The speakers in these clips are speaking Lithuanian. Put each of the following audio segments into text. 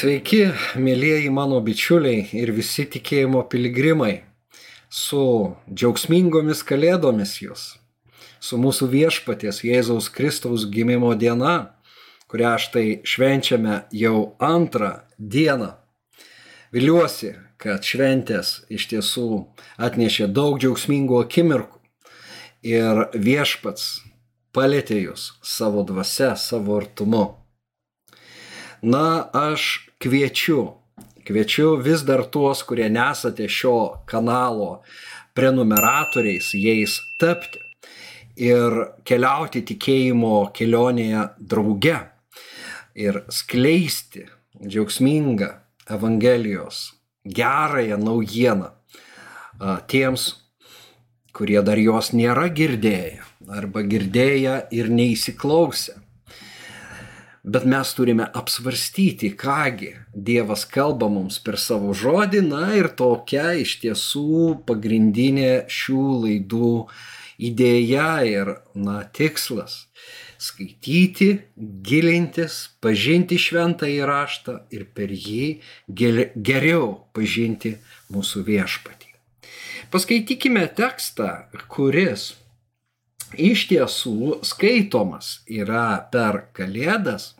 Sveiki, mėlyjeji mano bičiuliai ir visi tikėjimo piligrimai. Su džiaugsmingomis kalėdomis jūs. Su mūsų viešpaties Jėzaus Kristaus gimimo diena, kurią štai švenčiame jau antrą dieną. Viliuosi, kad šventės iš tiesų atnešė daug džiaugsmingų akimirkų ir viešpats palėtė jūs savo dvasia, savo artumu. Na, aš kviečiu, kviečiu vis dar tuos, kurie nesate šio kanalo prenumeratoriais, jais tapti ir keliauti tikėjimo kelionėje drauge ir skleisti džiaugsmingą Evangelijos gerąją naujieną tiems, kurie dar jos nėra girdėję arba girdėję ir neįsiklausę bet mes turime apsvarstyti, kągi Dievas kalba mums per savo žodį, na ir tokia iš tiesų pagrindinė šių laidų idėja ir, na, tikslas - skaityti, gilintis, pažinti šventą įraštą ir per jį geriau pažinti mūsų viešpatį. Paskaitykime tekstą, kuris iš tiesų skaitomas yra per Kalėdas,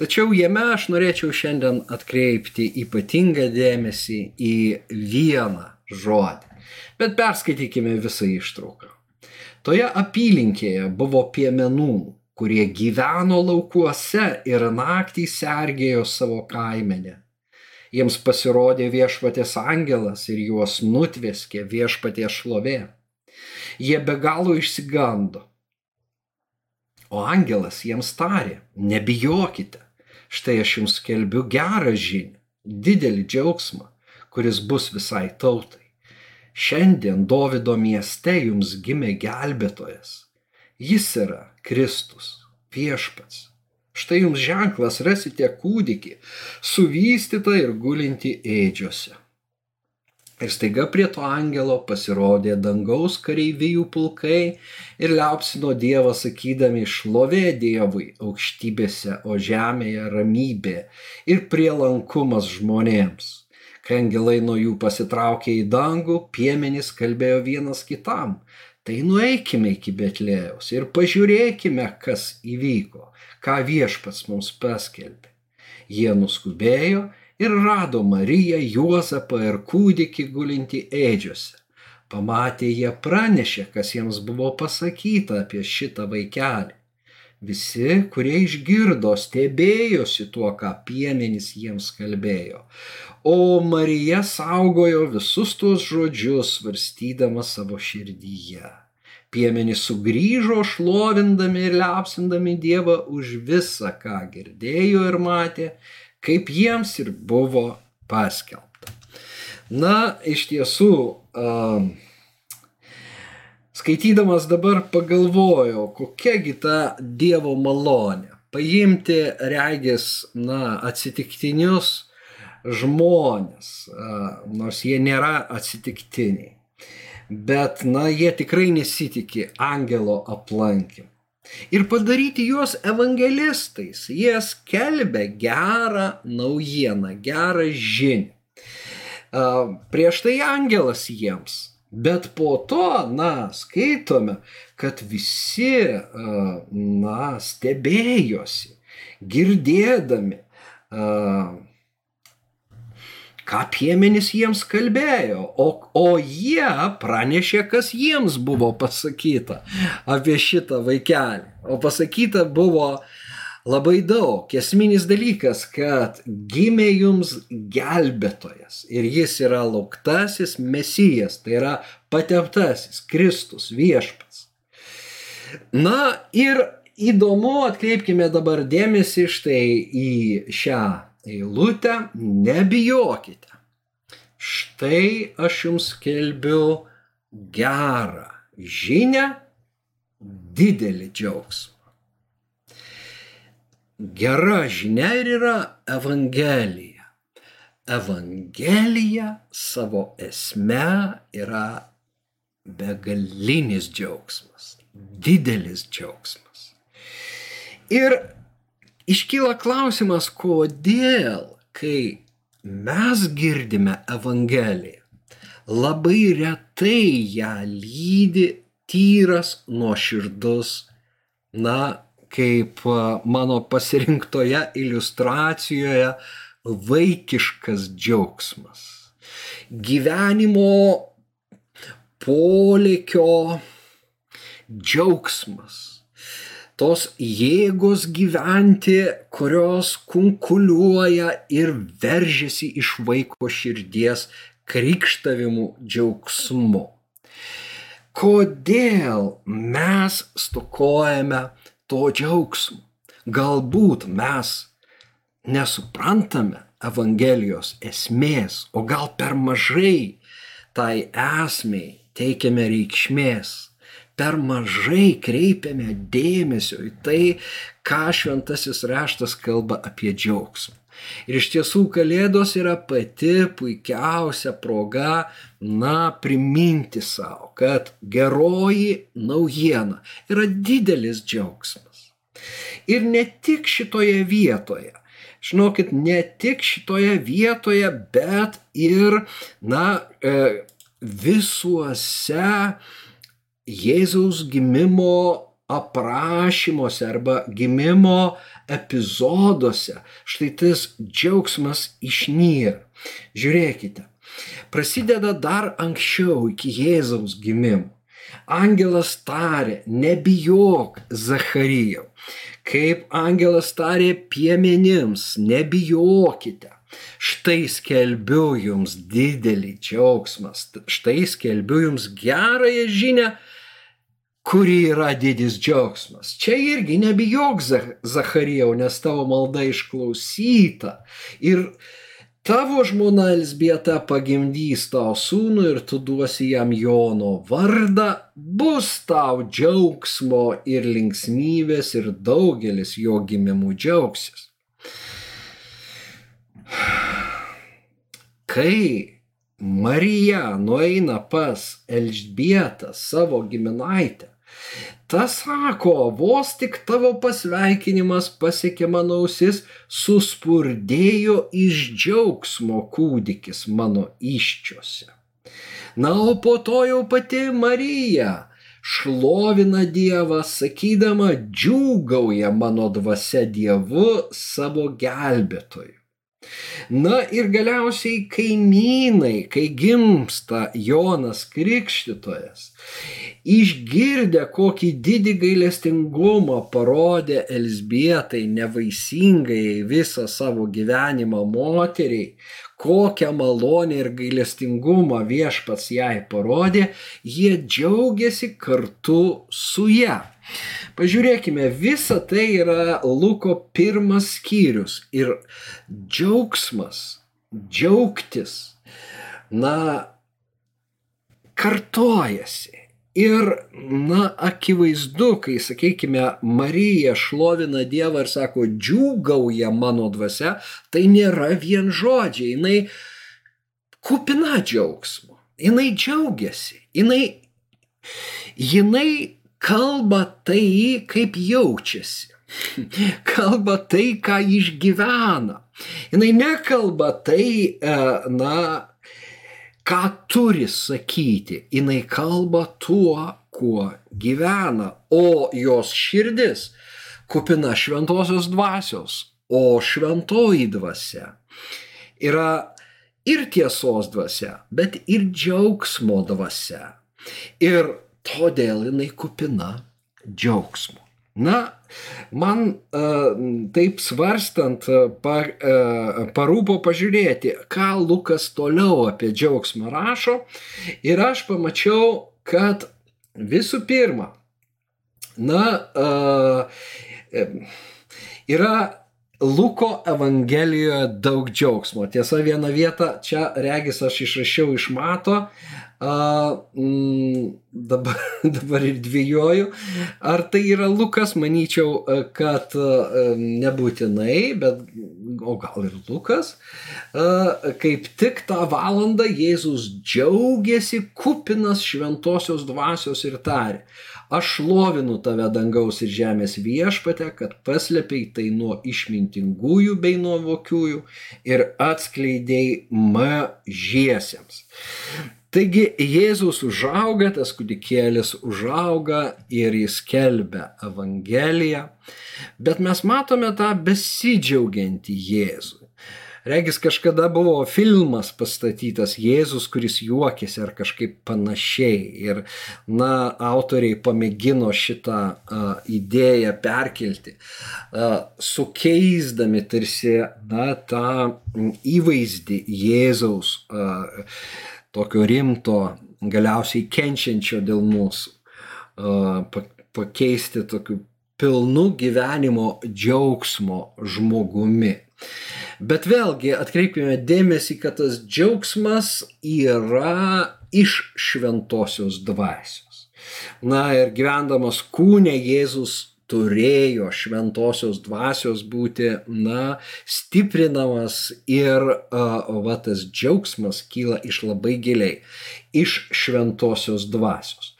tačiau jame aš norėčiau šiandien atkreipti ypatingą dėmesį į vieną žodį. Bet perskaitykime visą ištrauką. Toje apylinkėje buvo piemenų, kurie gyveno laukuose ir naktį sergėjo savo kaimenę. Jiems pasirodė viešpatės angelas ir juos nutveskė viešpatės šlovė Jie be galo išsigando. O angelas jiems tarė, nebijokite, štai aš jums skelbiu gerą žinią, didelį džiaugsmą, kuris bus visai tautai. Šiandien Davido mieste jums gimė gelbėtojas. Jis yra Kristus, viešpats. Štai jums ženklas rasite kūdikį, suvystytą ir gulinti ėdžiose. Ir staiga prie to angelo pasirodė dangaus kareivijų pulkai ir liaupsino Dievą sakydami šlovė Dievui aukštybėse, o žemėje ramybė ir prielankumas žmonėms. Kai angelai nuo jų pasitraukė į dangų, piemenys kalbėjo vienas kitam. Tai nueikime iki Betlėjaus ir pažiūrėkime, kas įvyko, ką viešpats mums paskelbė. Jie nuskubėjo ir rado Mariją, Juozapą ir kūdikį gulinti ėdžiose. Pamatė jie pranešė, kas jiems buvo pasakyta apie šitą vaikelį. Visi, kurie išgirdo, stebėjosi tuo, ką piemenys jiems kalbėjo. O Marija saugojo visus tuos žodžius, svarstydama savo širdyje. Piemenys sugrįžo šlovindami ir liapsindami Dievą už visą, ką girdėjo ir matė, kaip jiems ir buvo paskelbta. Na, iš tiesų, um, skaitydamas dabar pagalvojau, kokiagi ta Dievo malonė. Paimti, regis, na, atsitiktinius žmonės, nors jie nėra atsitiktiniai. Bet, na, jie tikrai nesitikė angelo aplankymą ir padaryti juos evangelistais. Jie skelbia gerą naujieną, gerą žinią. Prieš tai angelas jiems Bet po to, na, skaitome, kad visi, na, stebėjosi, girdėdami, ką piemenys jiems kalbėjo, o, o jie pranešė, kas jiems buvo pasakyta apie šitą vaikelį. O pasakyta buvo labai daug. Esminis dalykas, kad gimė jums gelbėtojas ir jis yra lauktasis mesijas, tai yra pateptasis Kristus viešpats. Na ir įdomu, atkreipkime dabar dėmesį štai į šią eilutę, nebijokite. Štai aš jums kelbiu gerą žinę, didelį džiaugsmą. Gera žinia ir yra Evangelija. Evangelija savo esme yra begalinis džiaugsmas, didelis džiaugsmas. Ir iškyla klausimas, kodėl, kai mes girdime Evangeliją, labai retai ją lydi tyras, nuoširdus, na, kaip mano pasirinktoje iliustracijoje, vaikiškas džiaugsmas. Gyvenimo polėkio džiaugsmas tos jėgos gyventi, kurios kunkuliuoja ir veržiasi iš vaiko širdies krikštavimų džiaugsmu. Kodėl mes stokojame to džiaugsmo? Galbūt mes nesuprantame Evangelijos esmės, o gal per mažai tai esmei teikiame reikšmės per mažai kreipiame dėmesio į tai, ką šventasis raštas kalba apie džiaugsmą. Ir iš tiesų Kalėdos yra pati puikiausia proga, na, priminti savo, kad geroji naujiena yra didelis džiaugsmas. Ir ne tik šitoje vietoje. Žinokit, ne tik šitoje vietoje, bet ir, na, e, visuose Jėzaus gimimo aprašymuose arba gimimo epizoduose štai tas džiaugsmas išnyra. Žiūrėkite, prasideda dar anksčiau iki Jėzaus gimimo. Angelas tarė, nebijok, Zacharijau. Kaip angelas tarė piemenims, nebijokite. Štai skelbiu jums didelį džiaugsmą, štai skelbiu jums gerąją žinę, kuri yra didis džiaugsmas. Čia irgi nebijok, Zacharijau, nes tavo malda išklausyta. Ir tavo žmona Elsbieta pagimdys tau sūnų ir tu duosi jam Jono vardą, bus tau džiaugsmo ir linksmybės ir daugelis jo gimimų džiaugsis. Kai Marija nueina pas Elžbietą savo giminaitę, Tas sako, vos tik tavo pasveikinimas pasiekė mano ausis, suspurdėjo iš džiaugsmo kūdikis mano iščiose. Na, o po to jau pati Marija šlovina Dievą, sakydama, džiūgauja mano dvasia Dievu savo gelbėtoju. Na ir galiausiai kaimynai, kai gimsta Jonas Krikštytojas, išgirdę, kokį didį gailestingumą parodė Elsbietai nevaisingai visą savo gyvenimą moteriai, kokią malonę ir gailestingumą viešpats jai parodė, jie džiaugiasi kartu su ją. Pažiūrėkime, visa tai yra Luko pirmas skyrius ir džiaugsmas, džiaugtis, na, kartojasi. Ir, na, akivaizdu, kai, sakykime, Marija šlovina Dievą ir sako, džiūgauja mano dvasia, tai nėra vien žodžiai, jinai kupina džiaugsmo, jinai džiaugiasi, jinai, jinai kalba tai, kaip jaučiasi. Kalba tai, ką išgyvena. Jis nekalba tai, e, na, ką turi sakyti, jinai kalba tuo, kuo gyvena, o jos širdis kupina šventosios dvasios, o šventoji dvasia yra ir tiesos dvasia, bet ir džiaugsmo dvasia. Ir todėl jinai kupina džiaugsmo. Na, man uh, taip svarstant, uh, par, uh, parūpo pažiūrėti, ką Lukas toliau apie džiaugsmą rašo. Ir aš pamačiau, kad visų pirma, na, yra Luko Evangelijoje daug džiaugsmo. Tiesa, vieną vietą čia regis aš išrašiau iš mato, a, mm, dabar, dabar ir dviejoju. Ar tai yra Lukas, manyčiau, kad a, nebūtinai, bet o gal ir Lukas. A, kaip tik tą valandą Jėzus džiaugiasi kupinas šventosios dvasios ir tarė. Aš lovinu tave dangaus ir žemės viešpate, kad paslėpiai tai nuo išmintingųjų bei nuo vokiųjų ir atskleidėjai mažiesiems. Taigi Jėzus užauga, tas kūdikėlis užauga ir jis kelbia Evangeliją, bet mes matome tą besidžiaugiantį Jėzų. Regis kažkada buvo filmas pastatytas Jėzus, kuris juokėsi ar kažkaip panašiai. Ir, na, autoriai pamėgino šitą uh, idėją perkelti, uh, sukeisdami tarsi, na, tą įvaizdį Jėzaus, uh, tokio rimto, galiausiai kenčiančio dėl mūsų, pakeisti tokiu pilnu gyvenimo džiaugsmo žmogumi. Bet vėlgi atkreipkime dėmesį, kad tas džiaugsmas yra iš šventosios dvasios. Na ir gyvendamas kūne Jėzus turėjo šventosios dvasios būti, na, stiprinamas ir uh, va tas džiaugsmas kyla iš labai giliai, iš šventosios dvasios.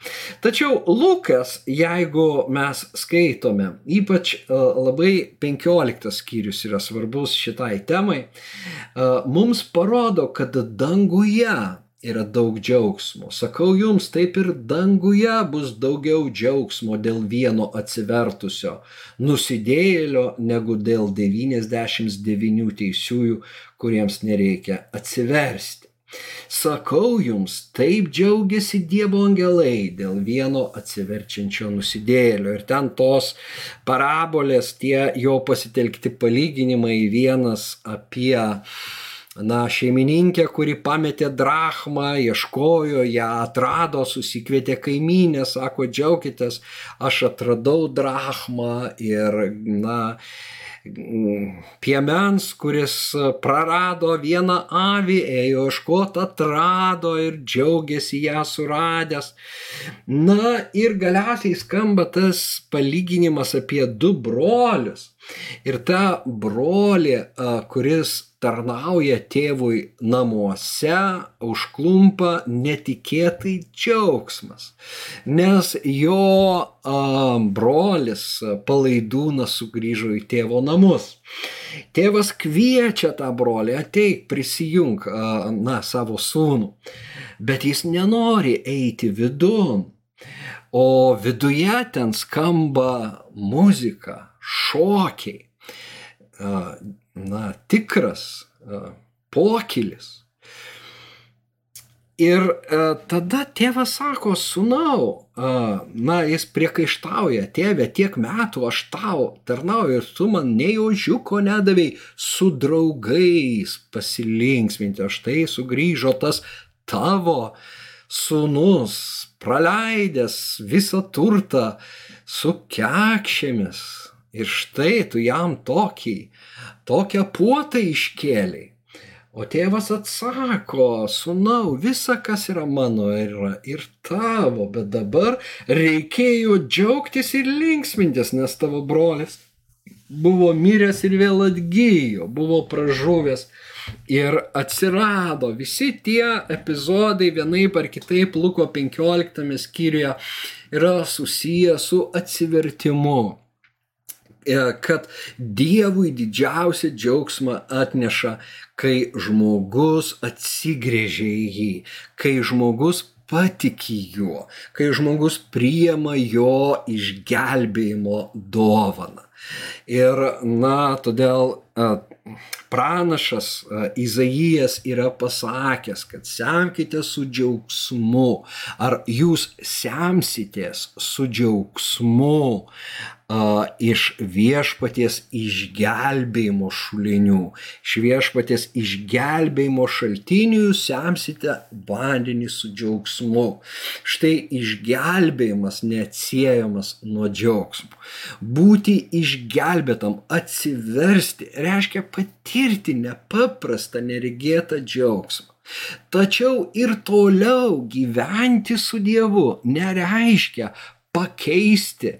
Tačiau Lukas, jeigu mes skaitome, ypač uh, labai 15 skyrius yra svarbus šitai temai, uh, mums parodo, kad danguje yra daug džiaugsmo. Sakau jums, taip ir danguje bus daugiau džiaugsmo dėl vieno atsivertusio nusidėjėlio, negu dėl 99 teisiųjų, kuriems nereikia atsiversti. Sakau jums, taip džiaugiasi Dievo angelai dėl vieno atsiverčiančio nusidėlio. Ir ten tos parabolės, tie jo pasitelkti palyginimai vienas apie uh, na, šeimininkė, kuri pametė drachmą, ieškojo, ją atrado, susikvietė kaimynę, sako, džiaukitės, aš atradau drachmą ir, na, piemens, kuris prarado vieną avį, ėjo iškot, atrado ir džiaugiasi ją suradęs. Na ir galiausiai skamba tas palyginimas apie du brolius. Ir ta brolė, kuris tarnauja tėvui namuose, užklumpa netikėtai džiaugsmas, nes jo brolis palaidūnas sugrįžo į tėvo namus. Tėvas kviečia tą brolį, ateik, prisijung, a, na, savo sūnų, bet jis nenori eiti vidun. O viduje ten skamba muzika, šokiai na, tikras pokylis. Ir tada tėvas sako, sunau, na, jis priekaištauja, tėvė, tiek metų aš tau tarnauju ir tu man nei ožiuko nedavėjai su draugais pasilinksminti, aš tai sugrįžo tas tavo sunus, praleidęs visą turtą su kekšėmis. Ir štai tu jam tokį tokią puotą iškėliai. O tėvas atsako, sunau, visa, kas yra mano, yra ir tavo, bet dabar reikėjo džiaugtis ir linksmintis, nes tavo brolis buvo miręs ir vėl atgyjo, buvo pražuvęs ir atsirado. Visi tie epizodai vienaip ar kitaip Luko 15 skyriuje yra susiję su atsivertimu kad Dievui didžiausią džiaugsmą atneša, kai žmogus atsigrėžia į jį, kai žmogus patiki juo, kai žmogus priema jo išgelbėjimo dovaną. Ir, na, todėl pranašas Izaijas yra pasakęs, kad semkite su džiaugsmu, ar jūs semsitės su džiaugsmu iš viešpaties išgelbėjimo šulinių, iš viešpaties išgelbėjimo šaltinių jūs semsite vandenį su džiaugsmu. Štai išgelbėjimas neatsiejamas nuo džiaugsmo. Būti išgelbėtam, atsiversti, reiškia patirti nepaprastą neregėtą džiaugsmą. Tačiau ir toliau gyventi su Dievu nereiškia pakeisti,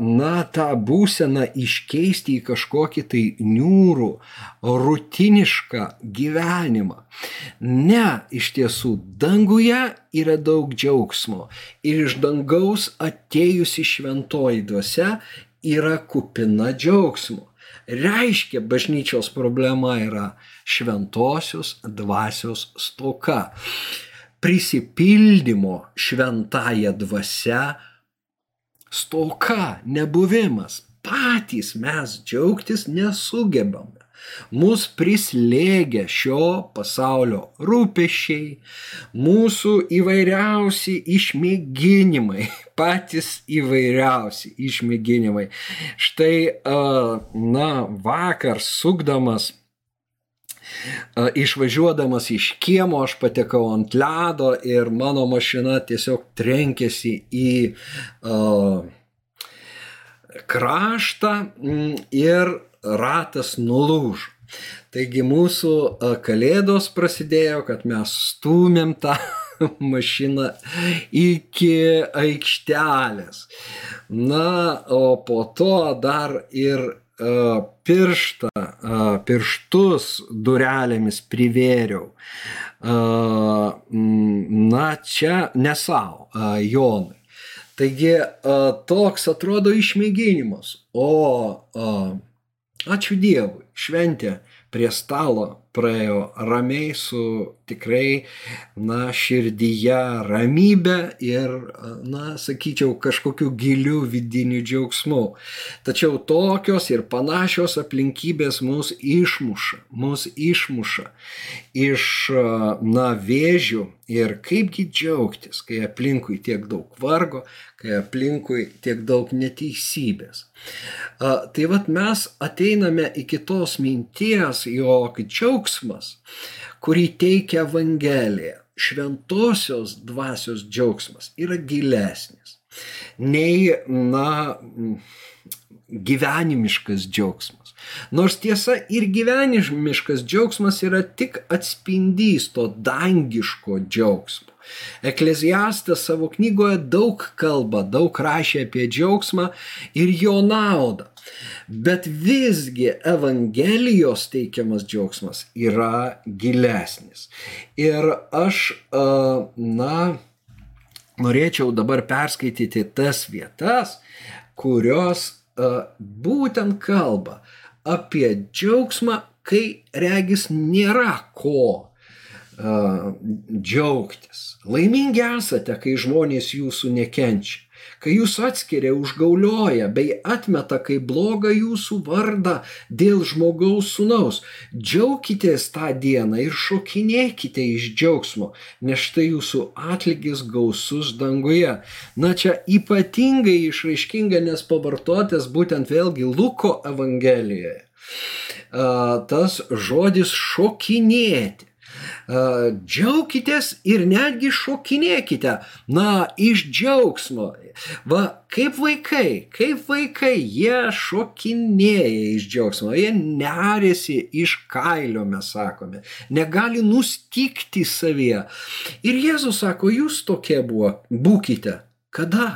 na, tą būseną iškeisti į kažkokį tai niūrų, rutinišką gyvenimą. Ne, iš tiesų, danguje yra daug džiaugsmo ir iš dangaus atėjusi šventoji dvasia yra kupina džiaugsmo. Reiškia, bažnyčios problema yra šventosios dvasios stoka. Prisipildymo šventąją dvasę stoka, nebuvimas. Patys mes džiaugtis nesugebame. Mūsų prislėgia šio pasaulio rūpešiai, mūsų įvairiausi išmėginimai, patys įvairiausi išmėginimai. Štai, na, vakar sukdamas Išvažiuodamas iš kiemo aš patekau ant ledo ir mano mašina tiesiog trenkėsi į uh, kraštą ir ratas nulūžo. Taigi mūsų kalėdos prasidėjo, kad mes stumėm tą mašiną iki aikštelės. Na, o po to dar ir pirštą, pirštus durelėmis privėriau. Na, čia ne savo, Jonui. Taigi toks atrodo išmėginimas. O ačiū Dievui, šventė prie stalo praėjo ramiai su tikrai, na, širdyje ramybė ir, na, sakyčiau, kažkokiu giliu vidiniu džiaugsmu. Tačiau tokios ir panašios aplinkybės mus išmuša, mus išmuša iš, na, vėžių ir kaipgi džiaugtis, kai aplinkui tiek daug vargo, kai aplinkui tiek daug neteisybės. Tai vad mes ateiname iki tos minties, jog džiaugsmas, kurį teikia Evangelija, šventosios dvasios džiaugsmas yra gilesnis nei, na, gyvenimiškas džiaugsmas. Nors tiesa ir gyvenimiškas džiaugsmas yra tik atspindys to dangiško džiaugsmo. Ekleziastas savo knygoje daug kalba, daug rašė apie džiaugsmą ir jo naudą. Bet visgi Evangelijos teikiamas džiaugsmas yra gilesnis. Ir aš, na, norėčiau dabar perskaityti tas vietas, kurios būtent kalba apie džiaugsmą, kai regis nėra ko džiaugtis. Laimingi esate, kai žmonės jūsų nekenčia, kai jūs atskiria, užgaulioja bei atmeta kaip blogą jūsų vardą dėl žmogaus sunaus. Džiaukitės tą dieną ir šokinėkite iš džiaugsmo, nes štai jūsų atlygis gausus danguje. Na čia ypatingai išraiškinga, nes pavartotas būtent vėlgi Luko Evangelijoje. Tas žodis šokinėti džiaukitės ir netgi šokinėkite, na, iš džiaugsmo. Va, kaip vaikai, kaip vaikai, jie šokinėja iš džiaugsmo, jie nerėsi iš kailio, mes sakome, negali nustikti savyje. Ir Jėzus sako, jūs tokie buvo, būkite. Kada?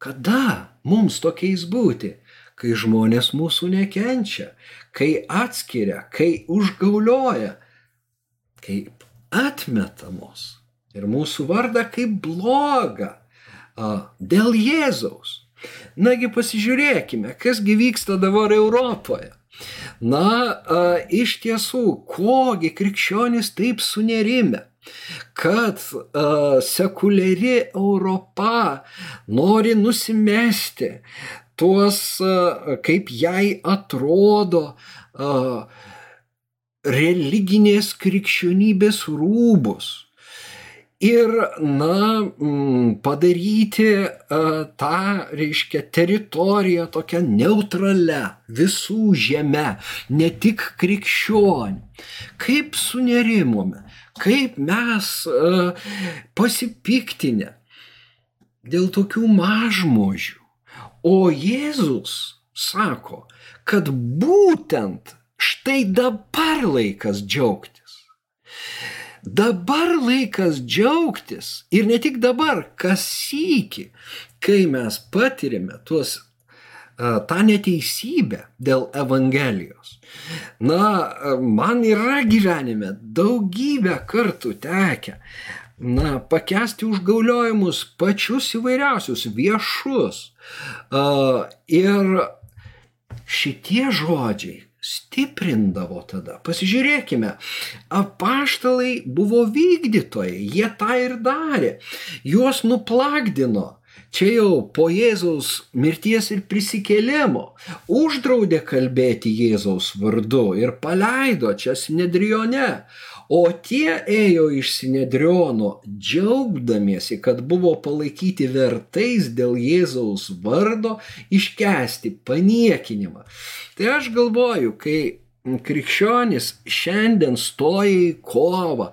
Kada mums tokiais būti? Kai žmonės mūsų nekenčia, kai atskiria, kai užgaulioja kaip atmetamos ir mūsų vardą kaip blogą dėl Jėzaus. Nagi pasižiūrėkime, kasgi vyksta dabar Europoje. Na, a, iš tiesų, kogi krikščionys taip sunerime, kad a, sekuliari Europa nori nusimesti tuos, a, kaip jai atrodo, a, religinės krikščionybės rūbus ir, na, mm, padaryti tą, reiškia, teritoriją tokią neutralią visų žemę, ne tik krikščionių. Kaip sunerimome, kaip mes pasipiktinę dėl tokių mažmožių. O Jėzus sako, kad būtent štai dabar laikas džiaugtis. Dabar laikas džiaugtis ir ne tik dabar, kas sįki, kai mes patirime tuos tą neteisybę dėl Evangelijos. Na, man yra gyvenime daugybę kartų tekę, na, pakesti užgauliojimus pačius įvairiausius, viešus. Ir šitie žodžiai, stiprindavo tada. Pasižiūrėkime, apaštalai buvo vykdytojai, jie tą ir darė, juos nuplakdino. Čia jau po Jėzaus mirties ir prisikėlimo uždraudė kalbėti Jėzaus vardu ir paleido čia Sinedrione. O tie ėjo iš Sinedriono džiaugdamiesi, kad buvo palaikyti vertais dėl Jėzaus vardo iškesti paniekinimą. Tai aš galvoju, kai krikščionis šiandien stoja į kovą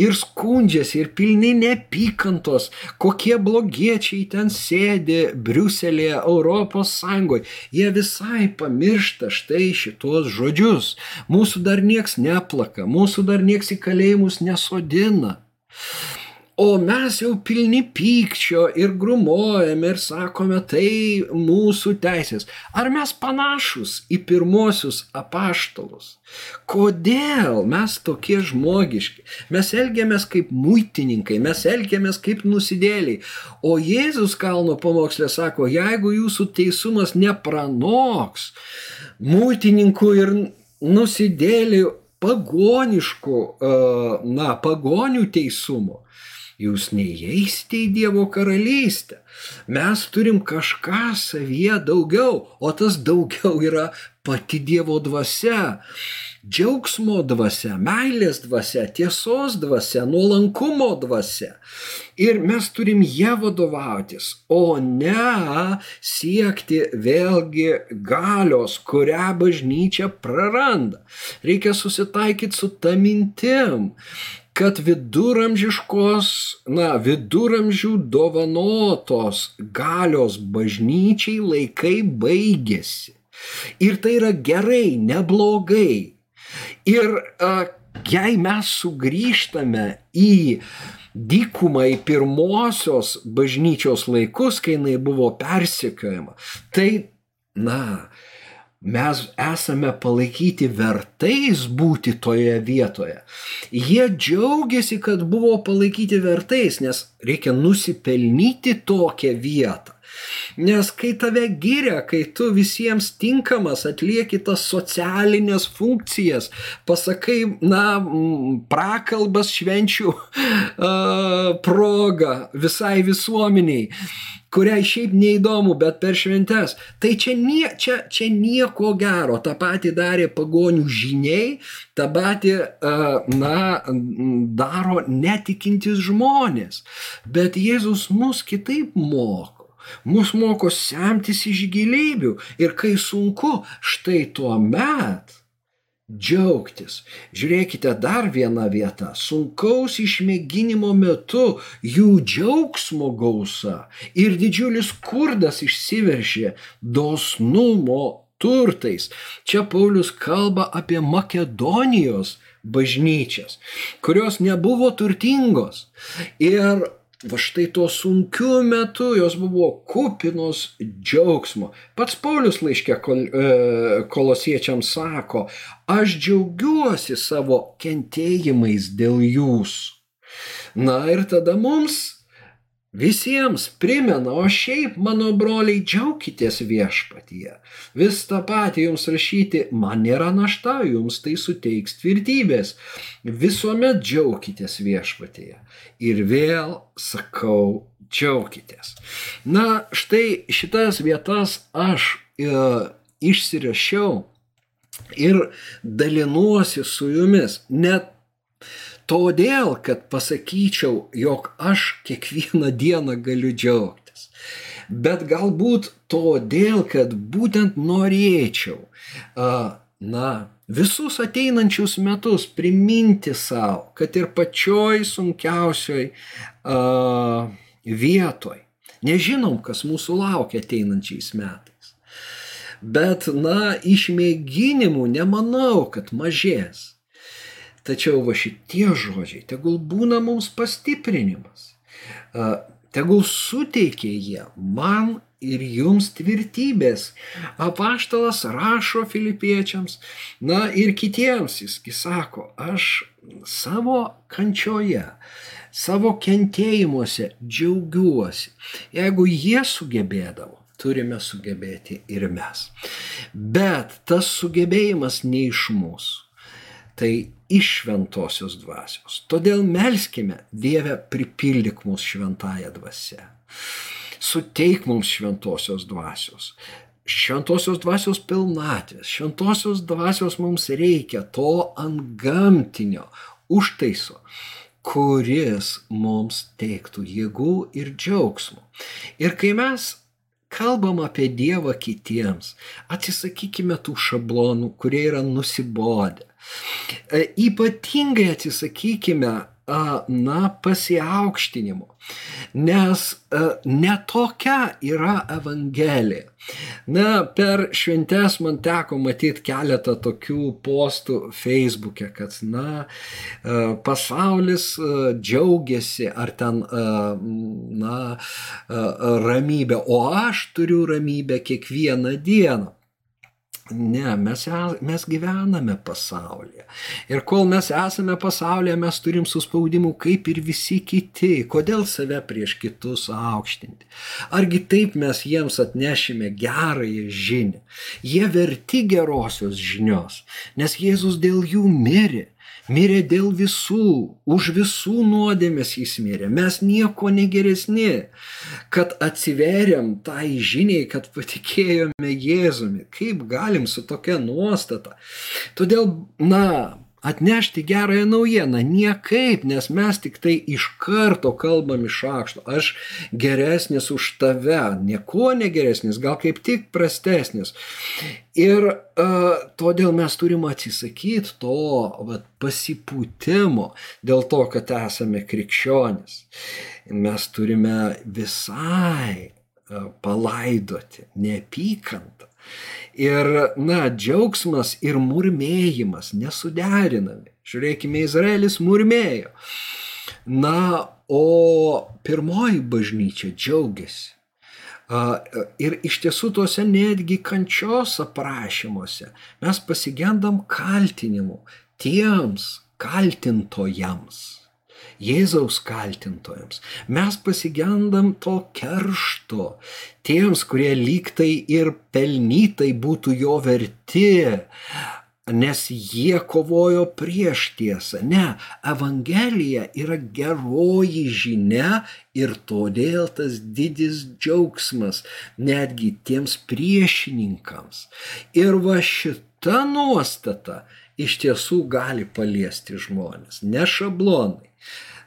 ir skundžiasi ir pilni nepykantos, kokie blogiečiai ten sėdi Briuselėje, Europos Sąjungoje. Jie visai pamiršta štai šitos žodžius. Mūsų dar nieks neplaka, mūsų dar nieks į kalėjimus nesodina. O mes jau pilni pykčio ir grumojame ir sakome, tai mūsų teisės. Ar mes panašus į pirmosius apaštalus? Kodėl mes tokie žmogiški? Mes elgiamės kaip muitininkai, mes elgiamės kaip nusidėliai. O Jėzus kalno pamokslė sako, jeigu jūsų teisumas nepranoks muitininkų ir nusidėlių pagoniškų, na, pagonių teisumo, jūs neįeisite į Dievo karalystę. Mes turim kažką savyje daugiau, o tas daugiau yra pati Dievo dvasia. Džiaugsmo dvasia, meilės dvasia, tiesos dvasia, nuolankumo dvasia. Ir mes turim ją vadovautis, o ne siekti vėlgi galios, kurią bažnyčia praranda. Reikia susitaikyti su ta mintim, kad viduramžiškos, na, viduramžių dovanotos galios bažnyčiai laikai baigėsi. Ir tai yra gerai, neblogai. Ir a, jei mes sugrįžtame į dykumą, į pirmosios bažnyčios laikus, kai jinai buvo persikiojama, tai, na, mes esame palaikyti vertais būti toje vietoje. Jie džiaugiasi, kad buvo palaikyti vertais, nes reikia nusipelnyti tokią vietą. Nes kai tave giria, kai tu visiems tinkamas, atlieki tas socialinės funkcijas, pasakai, na, prakalbas švenčių uh, proga visai visuomeniai, kuriai šiaip neįdomu, bet per šventes. Tai čia, nie, čia, čia nieko gero. Ta pati darė pagonių žiniai, ta pati, na, daro netikintis žmonės. Bet Jėzus mus kitaip moko. Mus moko semtis iš gilybių. Ir kai sunku, štai tuo met džiaugtis. Žiūrėkite dar vieną vietą. Sunkaus išmėginimo metu jų džiaugsmo gausa ir didžiulis skurdas išsiveržė dosnumo turtais. Čia Paulius kalba apie Makedonijos bažnyčias, kurios nebuvo turtingos. Ir va štai tuo sunkiu metu jos buvo kupinos džiaugsmo. Pats Paulius laiškė kol, e, kolosiečiams sako, aš džiaugiuosi savo kentėjimais dėl jūsų. Na ir tada mums visiems primena, o šiaip, mano broliai, džiaukitės viešpatyje. Vis tą patį jums rašyti, man nėra našta, jums tai suteiks tvirtybės. Visuomet džiaukitės viešpatyje. Ir vėl sakau, džiaukitės. Na, štai šitas vietas aš e, išsirašiau ir dalinuosi su jumis. Net todėl, kad pasakyčiau, jog aš kiekvieną dieną galiu džiaugtis. Bet galbūt todėl, kad būtent norėčiau, na, visus ateinančius metus priminti savo, kad ir pačioj sunkiausioj vietoj, nežinom, kas mūsų laukia ateinančiais metais. Bet, na, išmėginimų nemanau, kad mažės. Tačiau va šitie žodžiai tegul būna mums pastiprinimas. Tegul suteikia jie man ir jums tvirtybės. Apaštalas rašo filipiečiams, na ir kitiems jisgi sako, aš savo kančioje, savo kentėjimuose džiaugiuosi. Jeigu jie sugebėdavo, turime sugebėti ir mes. Bet tas sugebėjimas ne iš mūsų tai iš šventosios dvasios. Todėl melskime, Dieve, pripildyk mus šventąją dvasę. Suteik mums šventosios dvasios. Šventosios dvasios pilnatvės, šventosios dvasios mums reikia to ant gamtinio užtaiso, kuris mums teiktų jėgų ir džiaugsmų. Ir kai mes kalbam apie Dievą kitiems, atsisakykime tų šablonų, kurie yra nusibodę. E, ypatingai atsisakykime na, pasiaukštinimo, nes ne tokia yra Evangelija. Na, per šventes man teko matyti keletą tokių postų Facebook'e, kad, na, pasaulis džiaugiasi ar ten, na, ramybė, o aš turiu ramybę kiekvieną dieną. Ne, mes, mes gyvename pasaulyje. Ir kol mes esame pasaulyje, mes turim suspaudimų kaip ir visi kiti. Kodėl save prieš kitus aukštinti? Argi taip mes jiems atnešime gerąją žinią? Jie verti gerosios žinios, nes Jėzus dėl jų mirė mirė dėl visų, už visų nuodėmės jis mirė. Mes nieko negeresni, kad atsiveriam tai žiniai, kad patikėjome Jėzumi. Kaip galim su tokia nuostata? Todėl, na, atnešti gerąją naujieną. Niekaip, nes mes tik tai iš karto kalbam iš akšto. Aš geresnis už tave, nieko negeresnis, gal kaip tik prastesnis. Ir uh, todėl mes turim atsisakyti to vat, pasipūtimo dėl to, kad esame krikščionis. Mes turime visai uh, palaidoti neapykantą Ir, na, džiaugsmas ir murmėjimas nesuderinami. Žiūrėkime, Izraelis murmėjo. Na, o pirmoji bažnyčia džiaugiasi. Ir iš tiesų tuose netgi kančios aprašymuose mes pasigendam kaltinimų tiems kaltintojams. Jėzaus kaltintojams. Mes pasigendam to keršto tiems, kurie lygtai ir pelnytai būtų jo verti, nes jie kovojo prieš tiesą. Ne, Evangelija yra geroji žinia ir todėl tas didis džiaugsmas netgi tiems priešininkams. Ir va šita nuostata iš tiesų gali paliesti žmonės, ne šablonai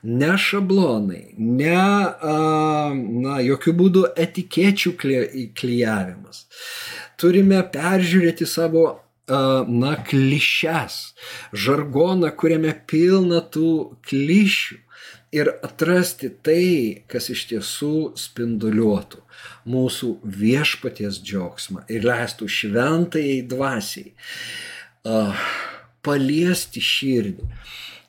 ne šablonai, ne, a, na, jokių būdų etikečių klyjavimas. Turime peržiūrėti savo, na, klišes, žargoną, kuriame pilna tų klišių ir atrasti tai, kas iš tiesų spinduliuotų mūsų viešpaties džiaugsmą ir leistų šventai dvasiai uh, paliesti širdį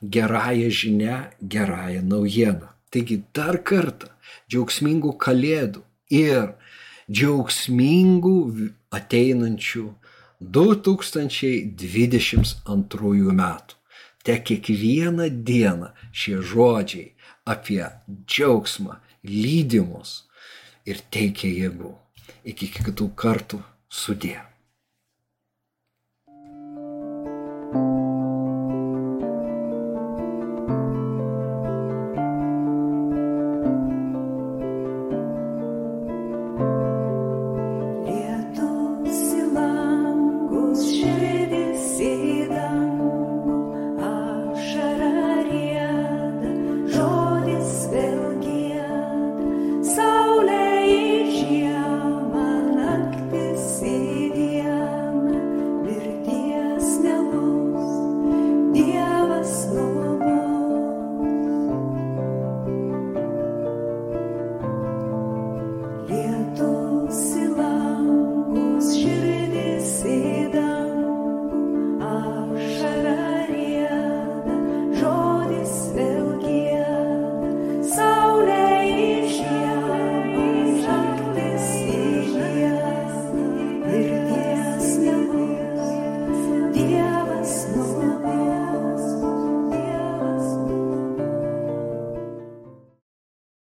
gerąją žinę, gerąją naujieną. Taigi dar kartą džiaugsmingų kalėdų ir džiaugsmingų ateinančių 2022 metų. Te kiekvieną dieną šie žodžiai apie džiaugsmą lydimus ir teikia jėgų. Iki kitų kartų sudė.